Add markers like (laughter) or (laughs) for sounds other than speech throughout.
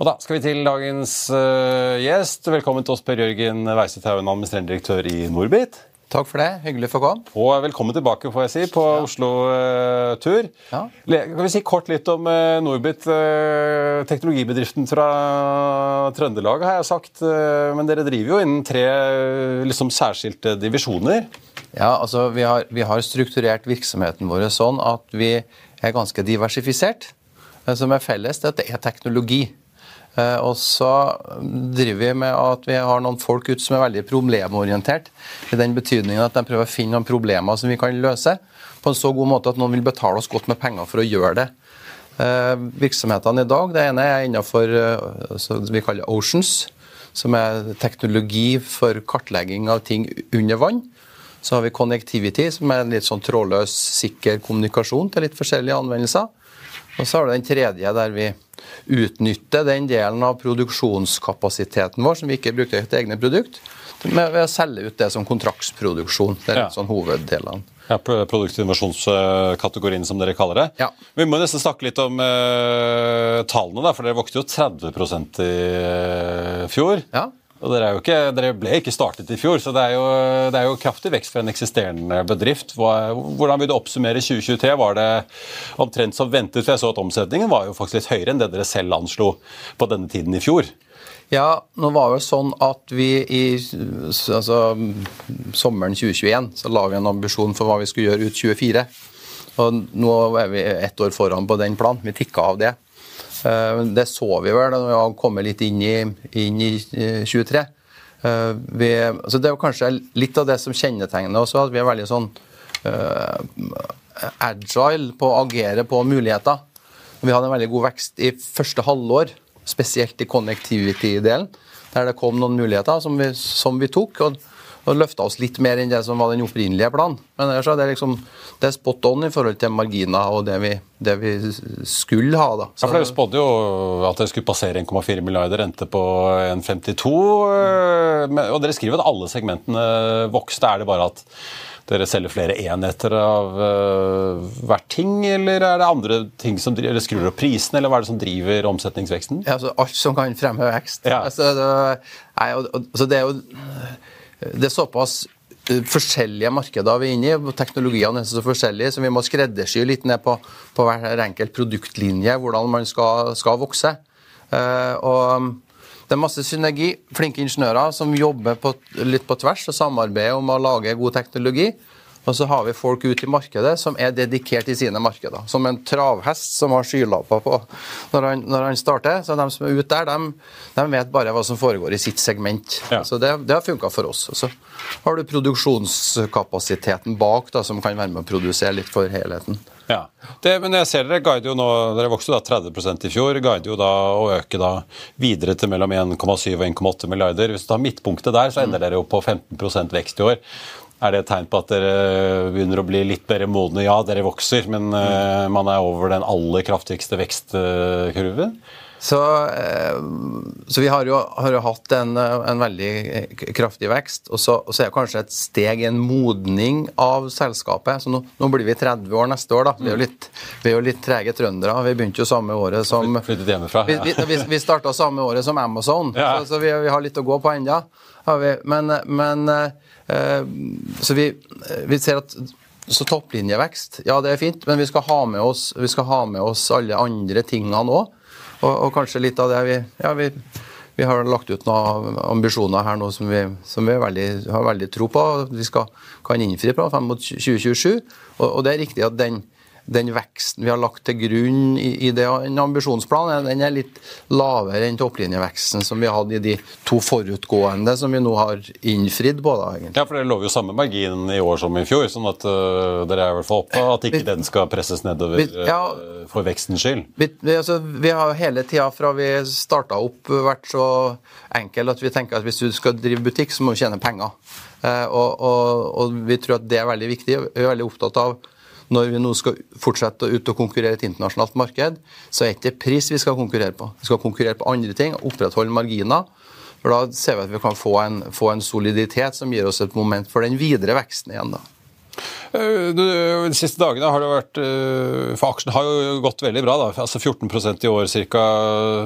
Og da skal vi til dagens uh, gjest. Velkommen til oss, Per Jørgen Weisethauen, administrerende direktør i Norbit. Takk for det. Hyggelig for å komme. Og velkommen tilbake, får jeg si, på ja. Oslo-tur. Uh, ja. Kan vi si kort litt om uh, Norbit, teknologibedriften fra Trøndelag, har jeg sagt. men dere driver jo innen tre liksom, særskilte divisjoner. Ja, altså vi har, vi har strukturert virksomheten vår sånn at vi er ganske diversifisert. Det som er felles, det er at det er teknologi. Eh, og så driver vi med at vi har noen folk ute som er veldig problemorientert. I den betydningen at de prøver å finne noen problemer som vi kan løse på en så god måte at noen vil betale oss godt med penger for å gjøre det. Eh, virksomhetene i dag, det ene er innenfor det vi kaller Oceans, som er teknologi for kartlegging av ting under vann. Så har vi Connectivity, som er en litt sånn trådløs, sikker kommunikasjon til litt forskjellige anvendelser. Og så har du den tredje, der vi utnytter den delen av produksjonskapasiteten vår som vi ikke bruker til egne produkt, ved å selge ut det som kontraktsproduksjon. Det er ja. sånn hoveddelene. Ja, Produktinnovasjonskategorien, som dere kaller det. Ja. Vi må nesten snakke litt om uh, tallene, da, for dere vokste jo 30% i uh, fjor. Ja. Og dere, ikke, dere, ble ikke startet i fjor, så det er, jo, det er jo kraftig vekst for en eksisterende bedrift. Hvordan vil du oppsummere 2023? Var det omtrent som ventet? For jeg så at omsetningen var jo faktisk litt høyere enn det dere selv anslo på denne tiden i fjor. Ja, nå var det sånn at vi i altså, sommeren 2021 så la vi en ambisjon for hva vi skulle gjøre ut 2024. Og nå er vi ett år foran på den planen. Vi tikka av det. Eh, det så vi vel da vi har kommet litt inn i, inn i 23. Eh, vi, altså det er kanskje litt av det som kjennetegner oss, at vi er veldig sånn uh, agile på å agere på muligheter. Vi hadde en veldig god vekst i første halvår, spesielt i connectivity-delen, der det kom noen muligheter som vi, som vi tok. og og løfta oss litt mer enn det som var den opprinnelige planen. Men ellers er, det liksom, det er spot on i forhold til marginer og det vi, det vi skulle ha. da. Så, ja, for Dere spådde jo at dere skulle passere 1,4 milliarder rente på 1,52. Mm. og dere skriver at alle segmentene vokste. Er det bare at dere selger flere enheter av uh, hvert ting, eller er det andre ting som driver, eller skrur opp prisen, eller hva er det som driver omsetningsveksten? Ja, altså Alt som kan fremme vekst. Ja. Altså, det, nei, altså, det er jo det er såpass eh, forskjellige markeder vi er inne i. Teknologiene er så forskjellige, så vi må skreddersy litt ned på, på hver enkelt produktlinje hvordan man skal, skal vokse. Uh, og um, det er masse synergi. Flinke ingeniører som jobber på, litt på tvers og samarbeider om å lage god teknologi. Og så har vi folk ute i markedet som er dedikert i sine markeder. Som en travhest som har skylapper på når han, når han, starter. Så de som er ute der, de, de, vet bare hva som foregår i sitt segment. Ja. Så det, det har funka for oss. Og så har du produksjonskapasiteten bak da, som kan være med å produsere litt for helheten. Ja, det, men jeg ser Dere guider jo nå, dere vokste da 30% i fjor, guider jo da å øke da videre til mellom 1,7 og 1,8 milliarder. Hvis du tar midtpunktet der, så ender dere jo på 15 vekst i år. Er det et tegn på at dere begynner å bli litt bedre modne? Ja, dere vokser, men uh, man er over den aller kraftigste vekstkurven? Så, uh, så, vi har jo, har jo hatt en, en, veldig kraftig vekst. Og så, og så, er det kanskje et steg i en modning av selskapet. Så nå, nå, blir vi 30 år neste år. da. Vi er jo litt, vi er jo litt trege trøndere. Vi begynte jo samme året som Flyttet hjemmefra. Ja. Vi, vi, vi starta samme året som Amazon, (laughs) ja. så, så vi, vi, har litt å gå på ennå. Men, men Eh, så vi, vi ser at så topplinjevekst, ja det er fint, men vi skal ha med oss, ha med oss alle andre tingene òg. Og, og, kanskje litt av det vi Ja, vi, vi har lagt ut noen ambisjoner her nå som vi, som vi veldig, har veldig tro på. Vi skal, kan innfri på frem mot 2027. Og, og, det er riktig at den, den veksten vi har lagt til grunn i, i det, den ambisjonsplanen, den er litt lavere enn topplinjeveksten som vi hadde i de to forutgående, som vi nå har innfridd på. da, egentlig. Ja, for Dere lover jo samme margin i år som i fjor, sånn at uh, dere er i hvert fall opptatt at ikke den skal presses nedover ja, uh, for vekstens skyld. Vi, vi, altså, vi har hele tida fra vi starta opp vært så enkel at vi tenker at hvis du skal drive butikk, så må du tjene penger. Uh, og, og, og, vi tror at det er veldig viktig. Vi er veldig opptatt av når vi nå skal fortsette ut og konkurrere et internasjonalt marked, så er det ikke pris vi skal konkurrere på. Vi skal konkurrere på andre ting, opprettholde marginer. For Da ser vi at vi kan få en, få en soliditet som gir oss et moment for den videre veksten igjen. da. Eh, de siste dagene har det vært eh, For aksjen har jo gått veldig bra. da, altså 14% i år ca.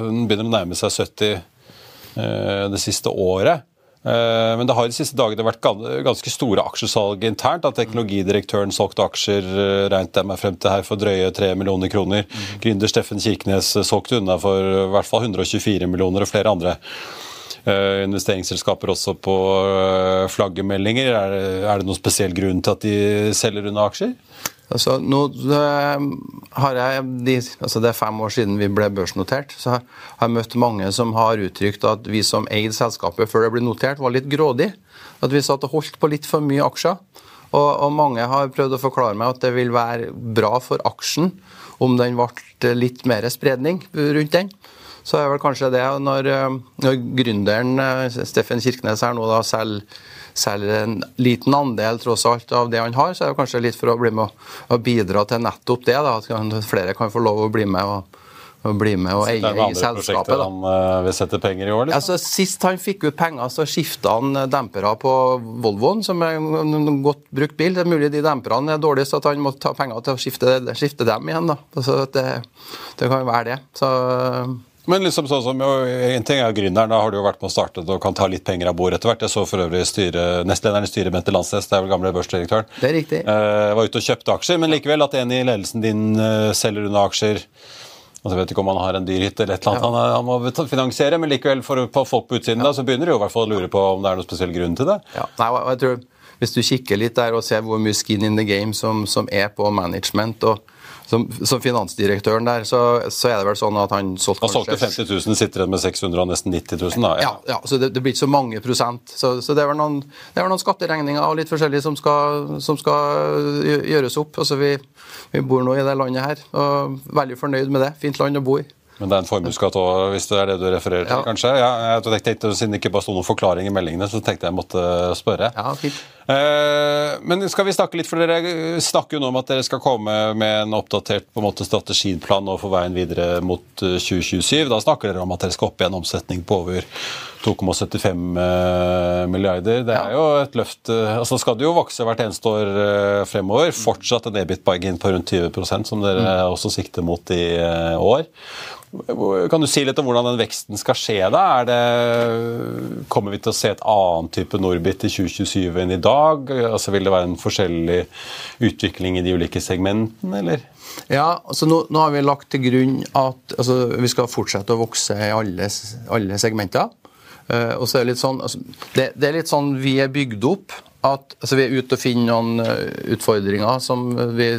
Den begynner å nærme seg 70 eh, det siste året. Eh, men det har de siste dagene vært ganske store aksjesalg internt. At teknologidirektøren solgte aksjer eh, regnet jeg meg frem til her for drøye 3 millioner kroner. Mm. Gründer Steffen Kirkenes eh, solgte unna for i hvert fall 124 millioner, og flere andre investeringsselskaper også på flaggermeldinger. Er er det noen spesiell grunn til at de selger unna aksjer? Altså, nå har jeg, de, altså Det er fem år siden vi ble børsnotert. så har jeg møtt mange som har uttrykt at vi som eide selskapet før det ble notert, var litt grådig. At vi satt og holdt på litt for mye aksjer. Og, og, mange har prøvd å forklare meg at det vil være bra for aksjen om den ble litt mer spredning rundt den. Så er vel kanskje det når, når gründeren Steffen Kirkenes her nå da selger selger en liten andel tross alt av det han har, så er det kanskje litt for å bli med og bidra til nettopp det. Da, at flere kan få lov å bli med og, og bli med og eie i selskapet. Da. Han uh, vil sette penger i år? Liksom. Altså, sist han fikk ut penger, så skifta han dempere på Volvoen, som er en godt brukt bil. Det er mulig de demperne er dårlige, så han må ta penger til å skifte, skifte dem igjen. Da. Altså, det, det kan være det. Så men liksom sånn som, En ting er gründeren, da har du jo vært med å starte og kan ta litt penger av bordet etter hvert. Jeg så for øvrig styre, nestlederen i styret, Bente Landsnes, det er vel gamle børsdirektøren, Det er riktig. Uh, var ute og kjøpte aksjer, men likevel at en i ledelsen din uh, selger unna aksjer altså Jeg vet ikke om han har en dyr hytte eller et eller annet ja. han, må finansiere, men likevel for, på folk på utsiden ja. da, så begynner de jo i hvert fall å lure på om det er noen spesiell grunn til det. Ja, Nei, jeg tror Hvis du kikker litt der og ser hvor mye skin in the game som, som er på management og som, som, finansdirektøren der, så, så, er det vel sånn at han solgte Han solgte 50 000, sitter igjen med 600 og nesten 90 000, da? Ja, ja, ja så det, det, blir ikke så mange prosent. Så, så det, er noen, det er vel noen skatteregninger og litt forskjellig som skal, som skal gjøres opp. Altså, vi, vi, bor nå i det landet her, og er veldig fornøyd med det. Fint land å bo i. Men det er en formuesskatt òg, hvis det er det du refererer til, ja. kanskje? Ja, jeg tenkte, Siden det ikke bare sto noen forklaring i meldingene, så tenkte jeg måtte spørre. Ja, fint. Eh, men skal vi snakke litt, for dere snakker jo nå om at dere skal komme med en oppdatert på en måte, strategiplan for veien videre mot 2027. Eh, da snakker dere om at dere skal opp i en omsetning på over 2,75 eh, milliarder. Det er jo et løft. altså Skal det jo vokse hvert eneste år fremover. Fortsatt en ebit-bargain på rundt 20% som dere mm. også sikter mot i år. Kan du si litt om hvordan den veksten skal skje? da? Det, kommer vi til å se et annet type Norbit i 2027 enn i dag? Altså Vil det være en forskjellig utvikling i de ulike segmentene, eller? Ja, altså nå, nå har vi lagt til grunn at altså, vi skal fortsette å vokse i alle, alle segmenter. Uh, og så er det, litt sånn, altså, det, det, er litt sånn vi er bygd opp. At altså, Vi er ute og finner noen uh, utfordringer som vi,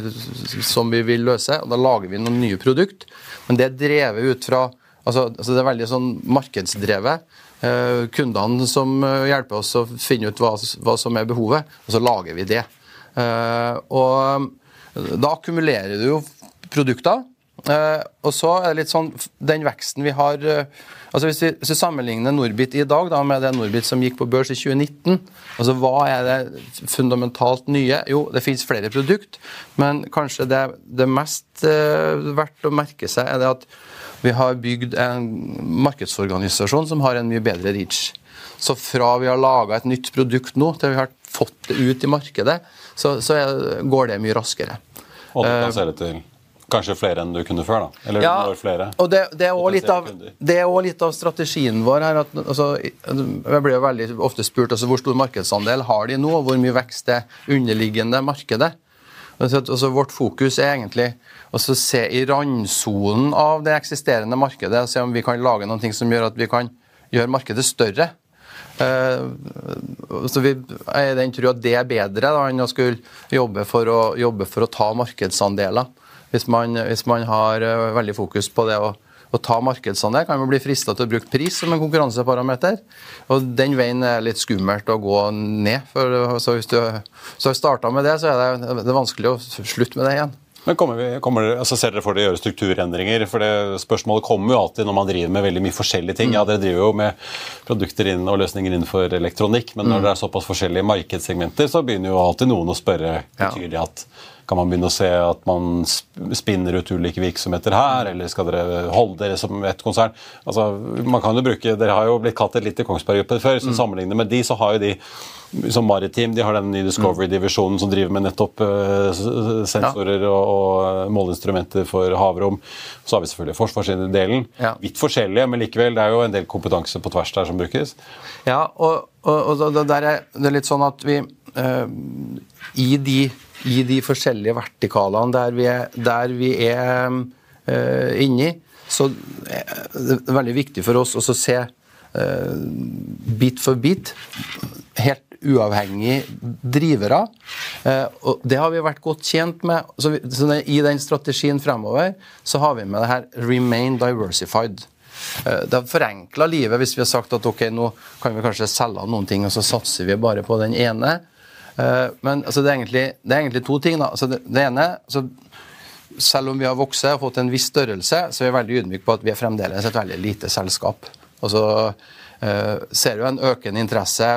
som vi, vil løse. og Da lager vi noen nye produkt. Men det er drevet ut fra altså, altså Det er veldig sånn markedsdrevet. Eh, kundene som hjelper oss å finne ut hva, hva, som er behovet, og så lager vi det. og Da akkumulerer du jo produkter. og så er det litt sånn Den veksten vi har Altså hvis vi, hvis vi, sammenligner Norbit i dag da, med det Norbit som gikk på børs i 2019, altså hva er det fundamentalt nye? Jo, det finnes flere produkt, men kanskje det, det mest eh, verdt å merke seg er det at vi har bygd en markedsorganisasjon som har en mye bedre reach. Så fra vi har laga et nytt produkt nå, til vi har fått det ut i markedet, så, så er, går det mye raskere. Og du kan selge til Kanskje flere enn du kunne før? da? Eller ja, flere, og det, det er òg litt, litt, av strategien vår. her, at, altså, Jeg blir jo veldig ofte spurt altså, hvor stor markedsandel har de nå, og hvor mye vekst det underliggende markedet. Altså, altså, vårt fokus er egentlig å se i randsonen av det eksisterende markedet og se om vi kan lage noe som gjør at vi kan gjøre markedet større. Uh, så vi er den tror at det er bedre da, enn å skulle jobbe for å, jobbe for å ta markedsandeler. Hvis man, hvis man har uh, veldig fokus på det å, å ta markedsandel, kan man bli frista til å bruke pris som en konkurranseparameter. Og den veien er litt skummelt å gå ned. For, så hvis du så starta med det, så er det, det er vanskelig å slutte med det igjen. Men kommer vi, kommer altså Ser dere for dere å gjøre strukturendringer? For det Spørsmålet kommer jo alltid når man driver med veldig mye forskjellige ting. Ja, Dere driver jo med produkter inn og løsninger innenfor elektronikk, men når mm. det er såpass forskjellige markedssegmenter, så begynner jo alltid noen å spørre betyr det at kan man begynne å se at man spinner ut ulike virksomheter her, eller skal dere holde dere som et konsern? Altså, man kan jo bruke, Dere har jo blitt kalt et lite Kongsberg Gruppe før, så mm. sammenlignet med de, så har jo de som Maritim de har den nye Discovery-divisjonen som driver med nettopp uh, sensorer ja. og, og, måleinstrumenter for havrom. Så har vi selvfølgelig forsvarsdelen. Ja. Vidt forskjellige, men likevel, det er jo en del kompetanse på tvers der som brukes. Ja, og, og, og der er det litt sånn at vi i de i de forskjellige vertikalene der vi er, der vi er uh, inni, så det veldig viktig for oss å se uh, bit for bit, helt uavhengige drivere. Og Det har vi vært godt tjent med. Så, vi, så I den strategien fremover så har vi med det her 'remain diversified'. Det har forenkla livet hvis vi har sagt at ok, nå kan vi kanskje selge noen ting, og så satser vi bare på den ene. Eh, men altså, det, er egentlig, det, er egentlig, to ting. Altså, det, det, ene altså, Selv om vi har vokst og fått en viss størrelse, så er vi veldig ydmyke på at vi er fremdeles et veldig lite selskap. Og så uh, ser vi en økende interesse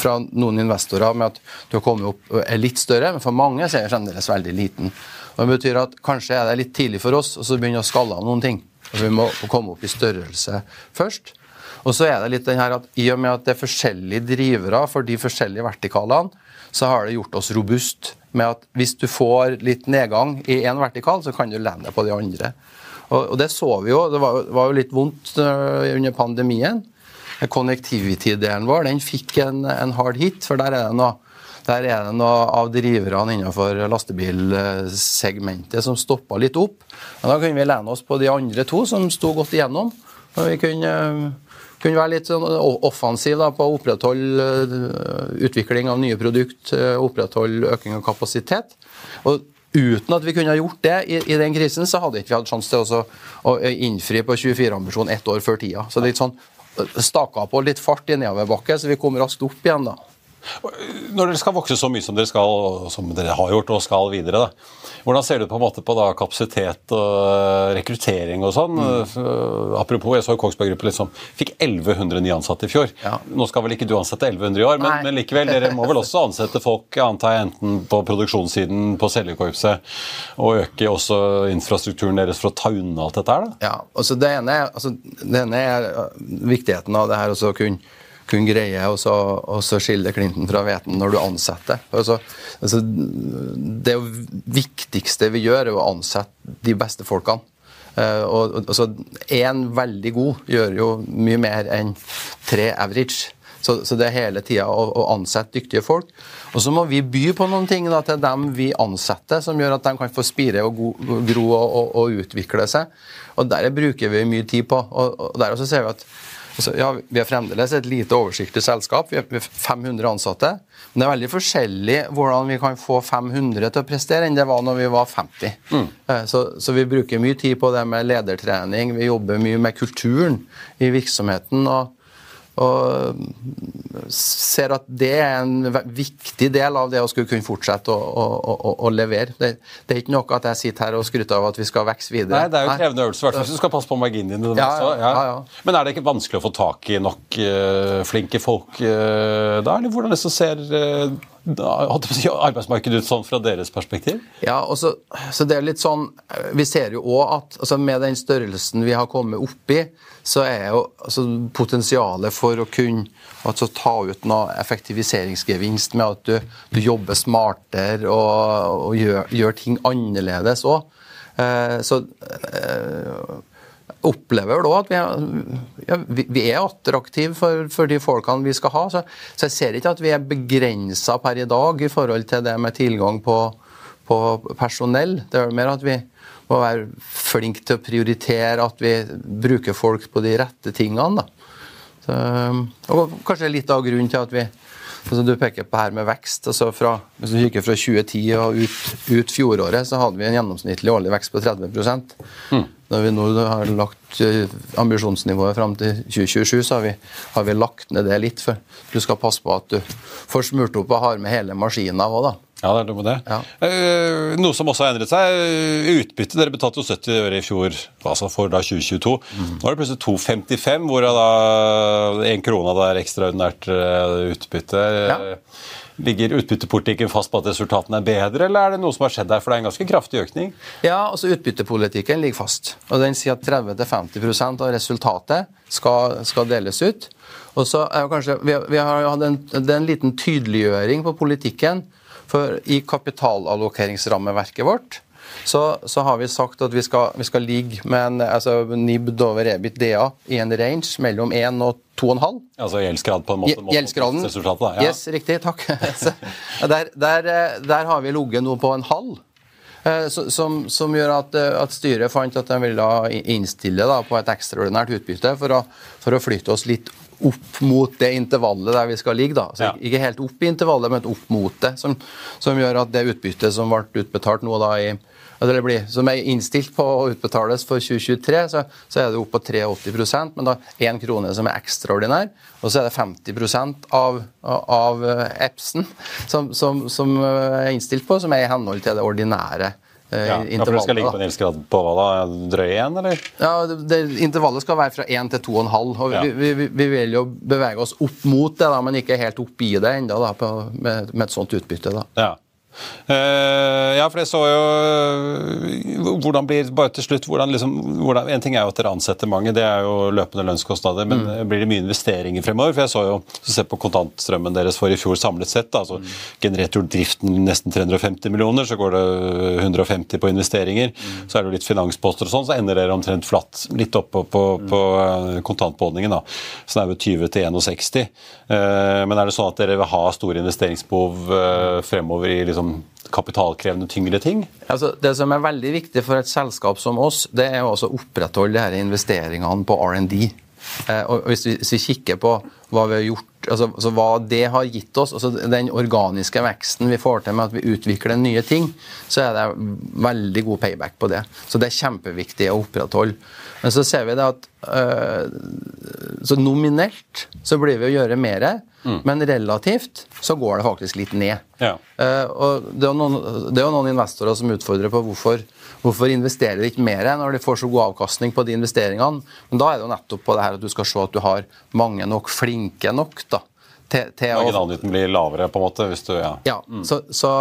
fra noen investorer med at du har kommet opp er litt større, men for mange så er vi fremdeles veldig liten. Og Det betyr at kanskje er det litt tidlig for oss å begynne å skalle av noen ting. Altså, vi må komme opp i størrelse først. Og så er det litt den her at I og med at det er forskjellige drivere for de forskjellige vertikalene, så har det gjort oss robust med at hvis du får litt nedgang i én vertikal, så kan du lene deg på de andre. Og, og det så vi jo. Det var, var jo litt vondt uh, under pandemien. Connectivity-delen vår den fikk en, en, hard hit, for der er det noe der er det noe av driverne innenfor lastebilsegmentet som stoppa litt opp. Men da kunne vi lene oss på de andre to som sto godt igjennom. og vi kunne kunne være litt sånn offensiv da, på å opprettholde eh, utvikling av nye produkt, eh, opprettholde øking av kapasitet. Og Uten at vi kunne ha gjort det i, i den krisen, så hadde vi ikke hatt sjanse til også, å innfri på 24-ambisjonen ett år før tida. Så det er litt sånn eh, staka på litt fart i nedoverbakke, så vi kom raskt opp igjen da. Når dere skal vokse så mye som dere skal, som dere har gjort og skal videre, da, hvordan ser du på en måte på da, kapasitet og rekruttering og sånn? Mm. Apropos, jeg så Kongsberg Gruppe liksom, fikk 1100 nye ansatte i fjor. Ja. Nå skal vel ikke du ansette 1100 i år, men, men, likevel, dere må vel også ansette folk antar jeg, enten på produksjonssiden, på selgerkorpset, og øke også infrastrukturen deres for å ta unna alt dette her? da? Ja, altså Det ene altså, det ene er viktigheten av det her å kunne kunne greie å skille klinten fra hveten når du ansetter. Altså, altså, det viktigste vi gjør, er å ansette de beste folkene. Uh, altså, veldig god gjør jo mye mer enn tre average. Så, så det er hele tida å, å, ansette dyktige folk. Og så må vi by på noen ting da, til dem vi ansetter, som gjør at de kan få spire og gro og, og, og utvikle seg. Og Der bruker vi mye tid på. Og, og der også ser vi at Altså, ja, Vi er fremdeles et lite oversiktlig selskap. Vi har 500 ansatte. Men det er veldig forskjellig hvordan vi kan få 500 til å prestere enn det var når vi var 50. Mm. Eh, så, så, vi bruker mye tid på det med ledertrening. Vi jobber mye med kulturen i virksomheten. og og ser at det er en viktig del av det å skulle kunne fortsette å, å, å, å levere. Det, det, er ikke noe at jeg sitter her og skryter av at vi skal vokse videre. Nei, Det er jo en krevende øvelse, i hvert fall hvis du skal passe på marginene. Ja, ja, ja. Men er det ikke vanskelig å få tak i nok uh, flinke folk uh, da? Eller hvordan det så ser uh, arbeidsmarkedet ut sånn fra deres perspektiv? Ja, så, så, det er litt sånn Vi ser jo òg at altså med den størrelsen vi har kommet opp i, så er jo altså, potensialet for å kunne altså, ta ut noe effektiviseringsgevinst med at du, du jobber smartere og, og gjør, gjør, ting annerledes òg. Eh, så eh, opplever da at vi er, ja, vi er attraktive for, for, de folkene vi skal ha. Så, så, jeg ser ikke at vi er begrensa per i dag i forhold til det med tilgang på, på personell. Det er mer at vi må være flinke til å prioritere at vi bruker folk på de rette tingene. Så, og kanskje litt av grunnen til at vi altså du peker på her med vekst. altså fra, Hvis du kikker fra 2010 og ut, ut fjoråret, så hadde vi en gjennomsnittlig årlig vekst på 30 mm. Når vi nå har lagt eh, ambisjonsnivået fram til 2027, så har vi, har vi, lagt ned det litt. For du skal passe på at du får smurt opp og har med hele maskinen òg, da. Ja, det er noe med det. Ja. Eh, noe som også har endret seg, utbytte. Dere betalte jo 70 øre i fjor altså for da 2022. Mm. Nå er det plutselig 2,55, hvorav da én krone av det er ekstraordinært eh, utbytte. Ja. Ligger utbyttepolitikken fast på at resultatene er bedre, eller er det noe som har skjedd der? For det er en ganske kraftig økning? Ja, altså utbyttepolitikken ligger fast. Og Den sier at 30-50 av resultatet skal, skal, deles ut. Og så er jo kanskje, Vi, vi har hatt en, en liten tydeliggjøring på politikken for i kapitalallokeringsrammeverket vårt så, så, har vi sagt at vi skal, vi skal ligge med en altså, NIBD over EBIT DA i en range mellom 1 og 2,5. Altså gjeldsgrad på en måte? Gjeldsgraden. Ja. Yes, riktig. Takk. (laughs) der, der, der, har vi ligget nå på en halv. Eh, som, som, gjør at, at, styret fant at de ville innstille da, på et ekstraordinært utbytte for å, for å flytte oss litt opp mot det intervallet der vi skal ligge. da. Altså, ja. Ikke helt opp i intervallet, men opp mot det. Som, som gjør at det utbyttet som ble utbetalt nå da i eller blir, som er innstilt på å utbetales for 2023, så, så er det opp på 83% men da én krone som er ekstraordinær. Og så er det 50 av, av EPS-en som, som, som, er innstilt på, som er i henhold til det ordinære Eh, ja, for det skal ligge på en gjeldsgrad på hva da? Drøy én, eller? Ja, det, Intervallet skal være fra 1 til 2,5. og ja. vi, vi, vi, vil jo bevege oss opp mot det, da, men ikke helt opp i det ennå med, med, et sånt utbytte. da. Ja. Uh, ja, for jeg så jo uh, hvordan blir bare til slutt hvordan, liksom, hvordan, En ting er jo at dere ansetter mange, det er jo løpende lønnskostnader. Men mm. blir det mye investeringer fremover? For jeg så jo, så se på kontantstrømmen deres for i fjor samlet sett. da, så mm. Genererte jo driften nesten 350 millioner, så går det 150 på investeringer. Mm. Så er det jo litt finansposter og sånn, så ender dere omtrent flatt. Litt oppå på, på, mm. på uh, kontantbeholdningen, da. Jo 20 til 61. men er det sånn at dere vil ha store investeringsbehov fremover i liksom kapitalkrevende, tyngre ting? Altså, det som er veldig viktig for et selskap som oss, det er å opprettholde de her investeringene på R&D. Eh, hvis hvis vi, kikker på hva vi har gjort, altså, altså hva det har gitt oss, altså den organiske veksten vi får til med at vi utvikler nye ting, så er det veldig god payback på det. Så det er kjempeviktig å opprettholde. Men så ser vi det at øh, så nominelt så blir vi å gjøre mer, mm. men relativt så går det faktisk litt ned. Ja. Uh, og det er, noen, det er, jo noen, investorer som utfordrer på hvorfor, hvorfor investerer de ikke mer når de får så god avkastning på de investeringene. Men da er det jo nettopp på det her at du skal se at du har mange nok flinke nok. da. Til, til Marginalnytten blir lavere, på en måte? hvis du, Ja, ja mm. så, så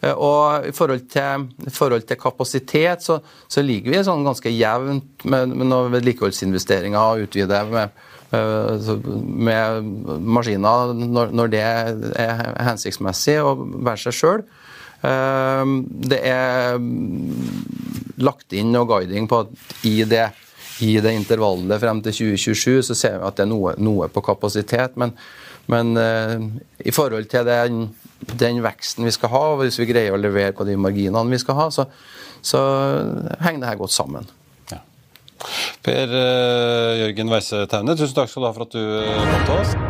Eh, og I forhold til, i forhold til kapasitet så, så, ligger vi sånn ganske jevnt med, med vedlikeholdsinvesteringer og utvider med, eh, med maskiner når, når, det er hensiktsmessig å være seg sjøl. Eh, det er lagt inn noe guiding på at i det, i det intervallet frem til 2027 så ser vi at det er noe, noe på kapasitet. Men, men i forhold til den den veksten vi skal ha, og hvis vi greier å levere på de marginene vi skal ha, så, så henger det her godt sammen. Ja. Per uh, Jørgen Weise Taune, tusen takk skal du ha for at du kom til oss.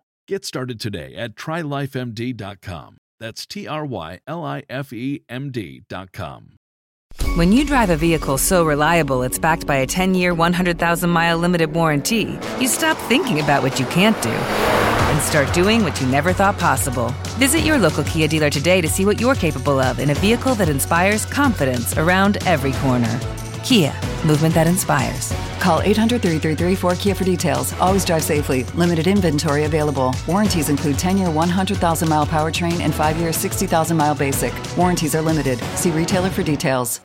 Get started today at trylifemd.com. That's T R Y L I F E M D.com. When you drive a vehicle so reliable it's backed by a 10 year, 100,000 mile limited warranty, you stop thinking about what you can't do and start doing what you never thought possible. Visit your local Kia dealer today to see what you're capable of in a vehicle that inspires confidence around every corner. Kia, movement that inspires. Call 800 333 4KIA for details. Always drive safely. Limited inventory available. Warranties include 10 year 100,000 mile powertrain and 5 year 60,000 mile basic. Warranties are limited. See retailer for details.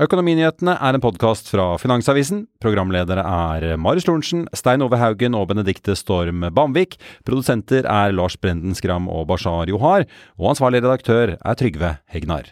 Økonominyhetene er en podkast fra Finansavisen. Programledere er Marius Lorentzen, Stein Ove Haugen og Benedikte Storm Bamvik. Produsenter er Lars Brenden Skram og Bashar Johar. Og ansvarlig redaktør er Trygve Hegnar.